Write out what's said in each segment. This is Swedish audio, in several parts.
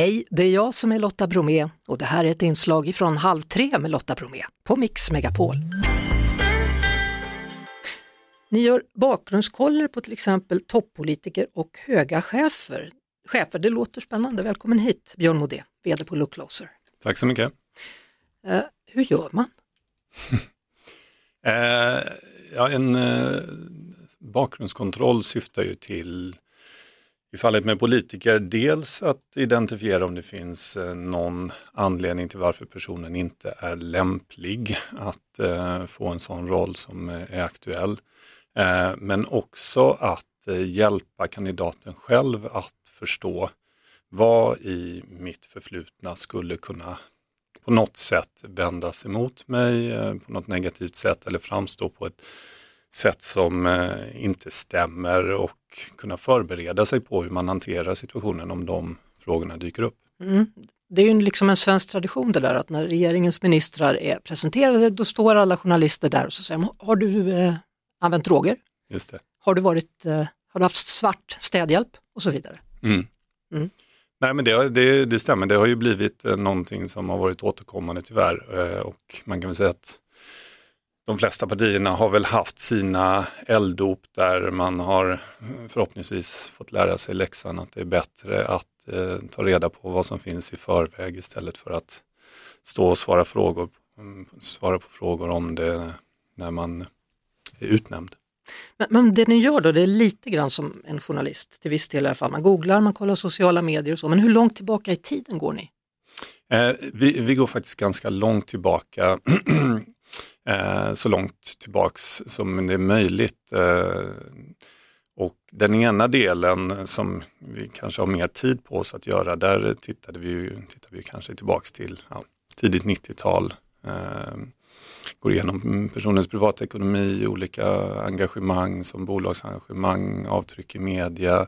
Hej, det är jag som är Lotta Bromé och det här är ett inslag ifrån Halv tre med Lotta Bromé på Mix Megapol. Ni gör bakgrundskoller på till exempel toppolitiker och höga chefer. Chefer, det låter spännande. Välkommen hit Björn Modé, VD på Look Closer. Tack så mycket. Eh, hur gör man? eh, ja, en eh, bakgrundskontroll syftar ju till i fallet med politiker, dels att identifiera om det finns eh, någon anledning till varför personen inte är lämplig att eh, få en sån roll som eh, är aktuell. Men också att hjälpa kandidaten själv att förstå vad i mitt förflutna skulle kunna på något sätt vändas emot mig på något negativt sätt eller framstå på ett sätt som eh, inte stämmer och kunna förbereda sig på hur man hanterar situationen om de frågorna dyker upp. Mm. Det är ju liksom en svensk tradition det där att när regeringens ministrar är presenterade då står alla journalister där och så säger de, har du eh, använt droger? Just det. Har du, varit, eh, har du haft svart städhjälp? Och så vidare. Mm. Mm. Nej men det, det, det, stämmer, det har ju blivit eh, någonting som har varit återkommande tyvärr eh, och man kan väl säga att de flesta partierna har väl haft sina elddop där man har förhoppningsvis fått lära sig läxan att det är bättre att eh, ta reda på vad som finns i förväg istället för att stå och svara, frågor, svara på frågor om det när man är utnämnd. Men, men, det ni gör då, det är lite grann som en journalist, till viss del i alla fall. Man googlar, man kollar sociala medier och så, men hur långt tillbaka i tiden går ni? Eh, vi, vi, går faktiskt ganska långt tillbaka. eh, så långt tillbaks som det är möjligt. Eh, och den ena delen som vi kanske har mer tid på oss att göra, där tittade vi, tittade vi kanske tillbaks till ja, tidigt 90-tal. Eh, går igenom personens privatekonomi, olika engagemang som bolagsengagemang, avtryck i media.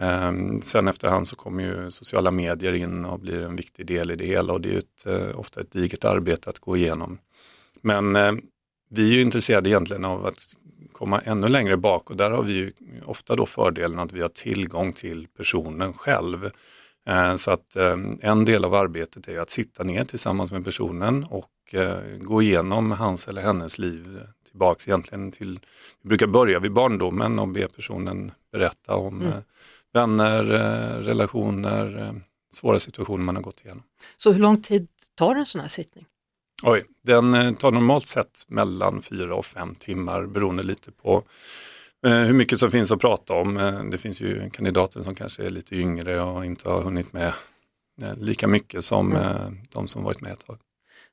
Eh, sen efterhand så kommer ju sociala medier in och blir en viktig del i det hela och det är ett, eh, ofta ett digert arbete att gå igenom. Men eh, vi är ju intresserade egentligen av att komma ännu längre bak och där har vi ju ofta då fördelen att vi har tillgång till personen själv. Eh, så att eh, en del av arbetet är att sitta ner tillsammans med personen och eh, gå igenom hans eller hennes liv tillbaks egentligen till, vi brukar börja vid barndomen och be personen berätta om mm. vänner, relationer, svåra situationer man har gått igenom. Så hur lång tid tar en sån här sittning? Oj, den eh, tar normalt sett mellan fyra och fem timmar beroende lite på eh, hur mycket som finns att prata om. Eh, det finns ju kandidater som kanske är lite yngre och inte har hunnit med lika mycket som mm. de som varit med ett tag.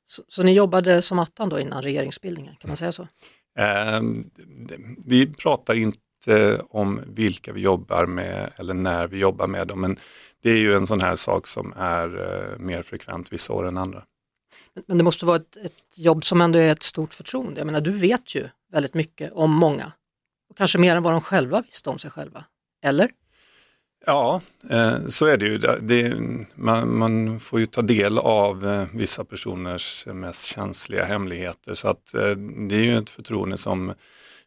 Så, så, ni jobbade som attan då innan regeringsbildningen, kan man säga så? Vi pratar inte om vilka vi jobbar med eller när vi jobbar med dem, men det är ju en sån här sak som är mer frekvent vissa år än andra. Men det måste vara ett, ett, jobb som ändå är ett stort förtroende. Jag menar, du vet ju väldigt mycket om många. Och kanske mer än vad de själva visste om sig själva. Eller? Ja, eh, så är det ju. Det, man, man, får ju ta del av eh, vissa personers mest känsliga hemligheter. Så att eh, det är ju ett förtroende som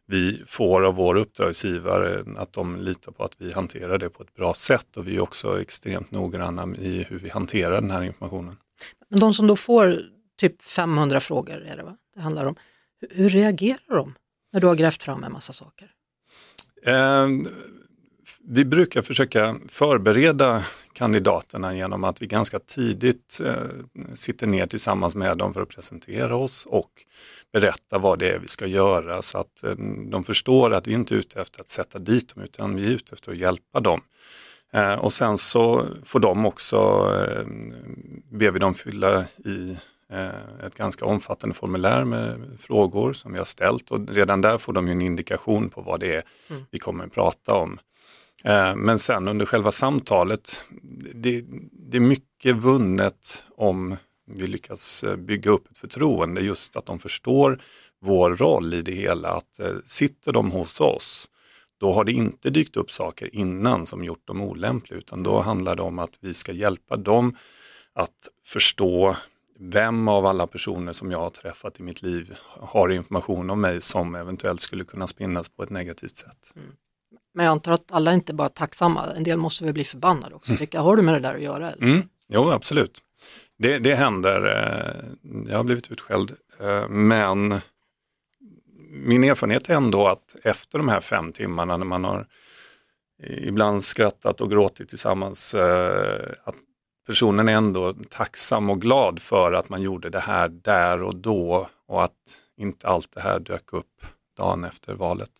vi får av vår uppdragsgivare, att de litar på att vi hanterar det på ett bra sätt. Och vi är också extremt noggranna i hur vi hanterar den här informationen. Men de som då får typ 500 frågor är det va? Det handlar om. Hur, hur reagerar de när du har grävt fram en massa saker? Eh, vi brukar försöka förbereda kandidaterna genom att vi ganska tidigt eh, sitter ner tillsammans med dem för att presentera oss och berätta vad det är vi ska göra så att eh, de förstår att vi inte är ute efter att sätta dit dem utan vi är ute efter att hjälpa dem. Eh, och sen så får de också, eh, ber vi dem fylla i ett ganska omfattande formulär med frågor som vi har ställt och redan där får de en indikation på vad det är mm. vi kommer att prata om. Eh, men sen under själva samtalet, det, det är mycket vunnet om vi lyckas eh, bygga upp ett förtroende, just att de förstår vår roll i det hela. Att sitter de hos oss, då har det inte dykt upp saker innan som gjort dem olämpliga, utan då handlar det om att vi ska hjälpa dem att förstå vem av alla personer som jag har träffat i mitt liv har information om mig som eventuellt skulle kunna spinnas på ett negativt sätt. Mm. Men jag antar att alla inte bara är tacksamma, en del måste väl bli förbannade också. Tycka, har du med det där att göra? Eller? Mm. Jo, absolut. Det, det händer. eh, Jag har blivit utskälld. eh, Men min erfarenhet är ändå att efter de här fem timmarna när man har ibland skrattat och gråtit tillsammans, eh, att personen är ändå tacksam och glad för att man gjorde det här där och då och att inte allt det här dök upp dagen efter valet.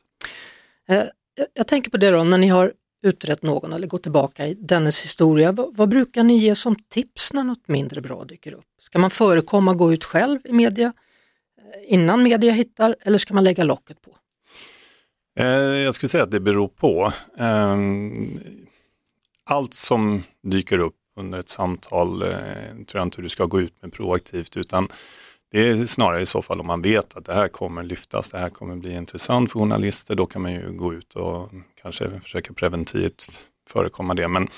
Eh, jag- tänker på det då, när ni har utrett någon eller gått tillbaka i dennes historia, vad, vad brukar ni ge som tips när något mindre bra dyker upp? Ska man förekomma gå ut själv i media eh, innan media hittar eller ska man lägga locket på? Eh, Jag skulle säga att det beror på. Eh, Allt som dyker upp under ett samtal eh, tror jag inte du ska gå ut med proaktivt utan det är snarare i så fall om man vet att det här kommer lyftas, det här kommer bli intressant för journalister, då kan man ju gå ut och kanske försöka preventivt förekomma det. Men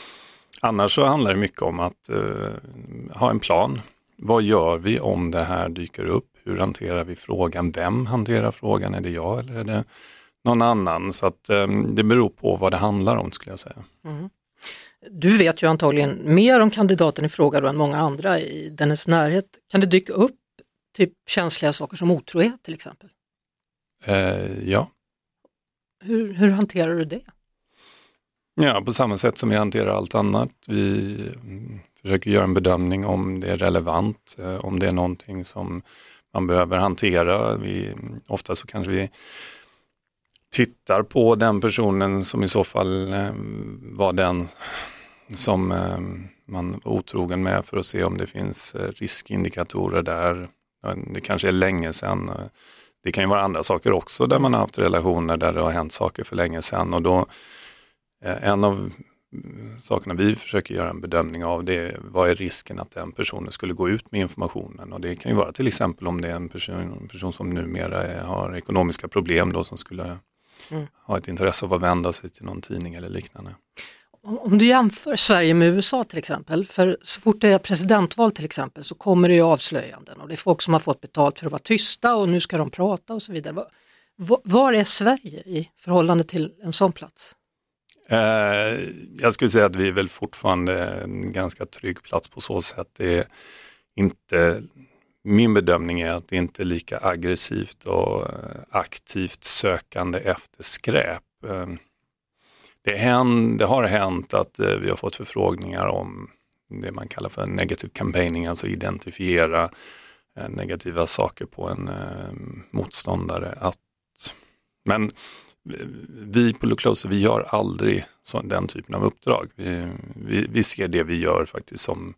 annars så handlar det mycket om att eh, ha en plan. Vad gör vi om det här dyker upp? Hur hanterar vi frågan? Vem hanterar frågan? Är det jag eller är det någon annan? Så att eh, det beror på vad det handlar om skulle jag säga. Mm. Du vet ju antagligen mer om kandidaten i fråga då än många andra i dennes närhet. Kan det dyka upp typ känsliga saker som otrohet till exempel? Eh, ja. Hur, hur hanterar du det? ja, på samma sätt som vi hanterar allt annat. Vi mm, försöker göra en bedömning om det är relevant, eh, om det är någonting som man behöver hantera. Vi, ofta så kanske vi tittar på den personen som i så fall eh, var den som eh, man var otrogen med för att se om det finns eh, riskindikatorer där. Det kanske är länge sedan. Det kan ju vara andra saker också där man har haft relationer där det har hänt saker för länge sedan och då eh, en av mm, sakerna vi försöker göra en bedömning av det är vad är risken att den personen skulle gå ut med informationen och det kan ju vara till exempel om det är en person, en person som numera är, har ekonomiska problem då som skulle Mm. ha ett intresse av att vända sig till någon tidning eller liknande. Om du jämför Sverige med USA till exempel, för så fort det är presidentval till exempel så kommer det ju avslöjanden och det är folk som har fått betalt för att vara tysta och nu ska de prata och så vidare. Var, Var är Sverige i förhållande till en sån plats? Eh, jag skulle säga att vi är väl fortfarande en ganska trygg plats på så sätt. Det är inte, min bedömning är att det inte är lika aggressivt och eh, aktivt sökande efter skräp. Eh, det, hän, det har hänt att eh, vi har fått förfrågningar om det man kallar för negativ campaigning, alltså identifiera eh, negativa saker på en eh, motståndare. Att, men vi på Look Closer, vi gör aldrig så, den typen av uppdrag. Vi, vi, vi ser det vi gör faktiskt som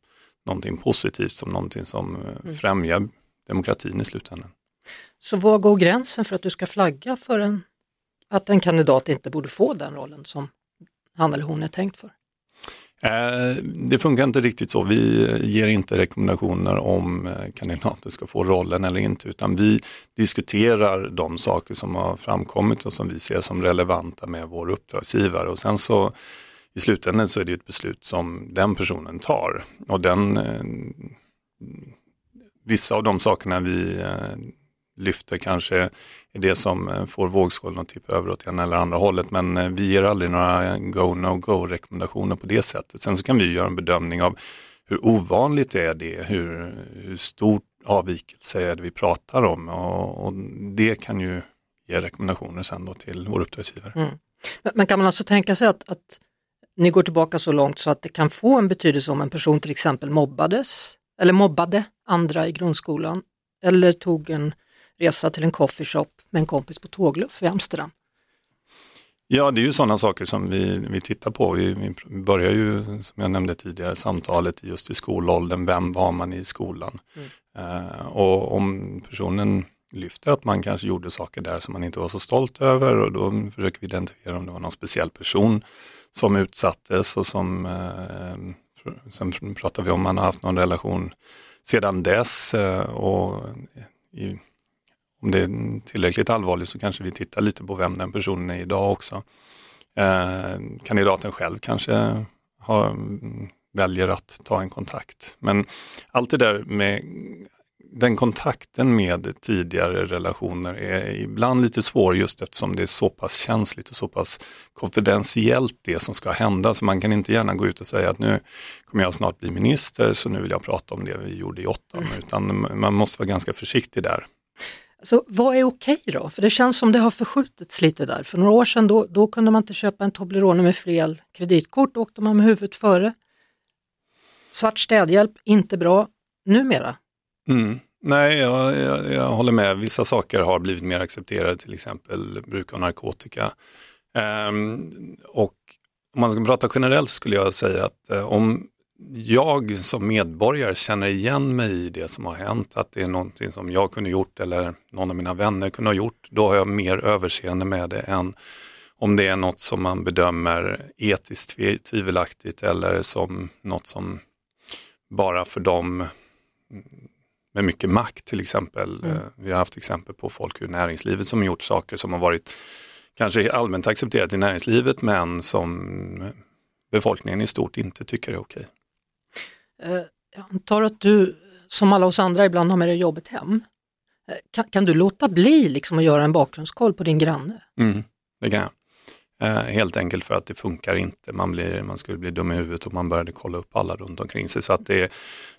någonting positivt, som någonting som eh, främjar demokratin i slutändan. Så var går gränsen för att du ska flagga för en, att en kandidat inte borde få den rollen som han eller hon är tänkt för? Eh, det funkar inte riktigt så. Vi ger inte rekommendationer om eh, kandidater ska få rollen eller inte, utan vi diskuterar de saker som har framkommit och som vi ser som relevanta med vår uppdragsgivare. Och sen så i slutändan så är det ett beslut som den personen tar. Och den, eh, vissa av de sakerna vi lyfter kanske är det som eh, får vågskålen att tippa över åt ena eller andra hållet. Men eh, vi ger aldrig några go, no go rekommendationer på det sättet. Sen så kan vi göra en bedömning av hur ovanligt är det, hur, hur stor avvikelse är det vi pratar om och, och det kan ju ge rekommendationer sen då till vår uppdragsgivare. Mm. Men- Men kan man alltså tänka sig att, att ni går tillbaka så långt så att det kan få en betydelse om en person till exempel mobbades eller mobbade andra i grundskolan eller tog en resa till en coffeeshop med en kompis på tågluff i Amsterdam? Ja, det är ju sådana saker som vi, vi tittar på. Vi, vi börjar ju, som jag nämnde tidigare, samtalet just i skolåldern. Vem var man i skolan? Eh, och om personen lyfter att man kanske gjorde saker där som man inte var så stolt över och då försöker vi identifiera om det var någon speciell person som utsattes och som, eh, sen pratar vi om man har haft någon relation sedan dess eh, och i, om det är tillräckligt allvarligt så kanske vi tittar lite på vem den personen är idag också. Eh, kandidaten själv kanske har, mm, väljer att ta en kontakt. Men allt det där med den kontakten med tidigare relationer är ibland lite svår just eftersom det är så pass känsligt och så pass konfidentiellt det som ska hända. Så man kan inte gärna gå ut och säga att nu kommer jag snart bli minister så nu vill jag prata om det vi gjorde i åtta. Mm. Utan man måste vara ganska försiktig där. Så vad är okej då? För det känns som det har förskjutits lite där. För några år sedan då, då kunde man inte köpa en Toblerone med fel kreditkort, då åkte man med huvudet före. Svart städhjälp, inte bra. Numera? Mm. Nej, jag, jag, jag, håller med. Vissa saker har blivit mer accepterade, till exempel bruk av narkotika. Ehm, och om man ska prata generellt skulle jag säga att eh, om jag som medborgare känner igen mig i det som har hänt, att det är någonting som jag kunde gjort eller någon av mina vänner kunde ha gjort, då har jag mer överseende med det än om det är något som man bedömer etiskt tvivelaktigt eller som något som bara för dem med mycket makt till exempel. Mm. Eh, vi har haft exempel på folk ur näringslivet som har gjort saker som har varit kanske allmänt accepterat i näringslivet men som befolkningen i stort inte tycker är okej. Eh, jag antar att du som alla oss andra ibland har med dig jobbet hem. Eh, kan, kan du låta bli liksom att göra en bakgrundskoll på din granne? Mm, det kan jag. Eh, helt enkelt för att det funkar inte. Man, blir, man skulle bli dum i huvudet och man började kolla upp alla runt omkring sig. Så att det,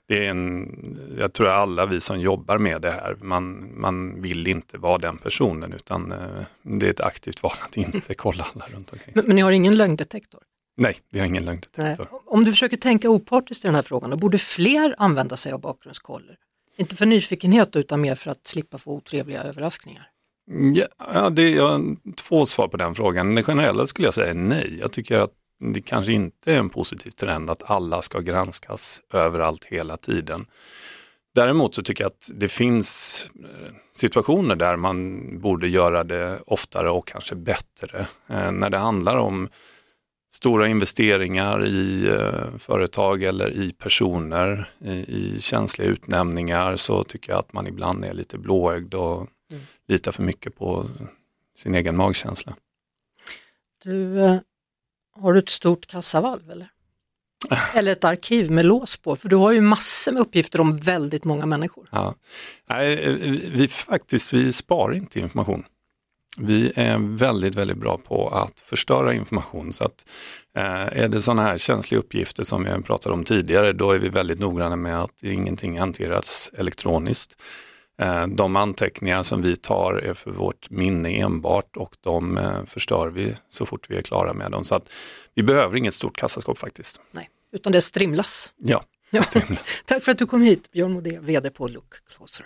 det är en, jag tror alla vi som jobbar med det här, man, man vill inte vara den personen utan det är ett aktivt val att inte kolla alla runt omkring sig. Men, men ni har ingen lögndetektor? Nej, vi har ingen lögndetektor. Nej. Om du försöker tänka opartiskt i den här frågan, då borde fler använda sig av bakgrundskoller? Inte för nyfikenhet utan mer för att slippa få otrevliga överraskningar? Ja, det är två svar på den frågan. Det generella skulle jag säga nej. Jag tycker att det kanske inte är en positiv trend att alla ska granskas överallt hela tiden. Däremot så tycker jag att det finns eh, situationer där man borde göra det oftare och kanske bättre. Eh, när det handlar om stora investeringar i eh, företag eller i personer, i, känsliga utnämningar så tycker jag att man ibland är lite blåögd och mm. litar för mycket på sin egen magkänsla. Du, eh, har du ett stort kassavalv eller? Eller ett arkiv med lås på, för du har ju massor med uppgifter om väldigt många människor. Ja. Nej, vi, faktiskt, vi sparar inte information. Vi är väldigt, väldigt bra på att förstöra information. Så att, eh, är det sådana här känsliga uppgifter som vi pratade om tidigare, då är vi väldigt noggranna med att ingenting hanteras elektroniskt. Eh, de anteckningar som vi tar är för vårt minne enbart och de eh, förstör vi så fort vi är klara med dem. Så att vi behöver inget stort kassaskåp faktiskt. Nej, utan det strimlas. Ja, det strimlas. Tack för att du kom hit, Björn Modé, VD på Look Closer.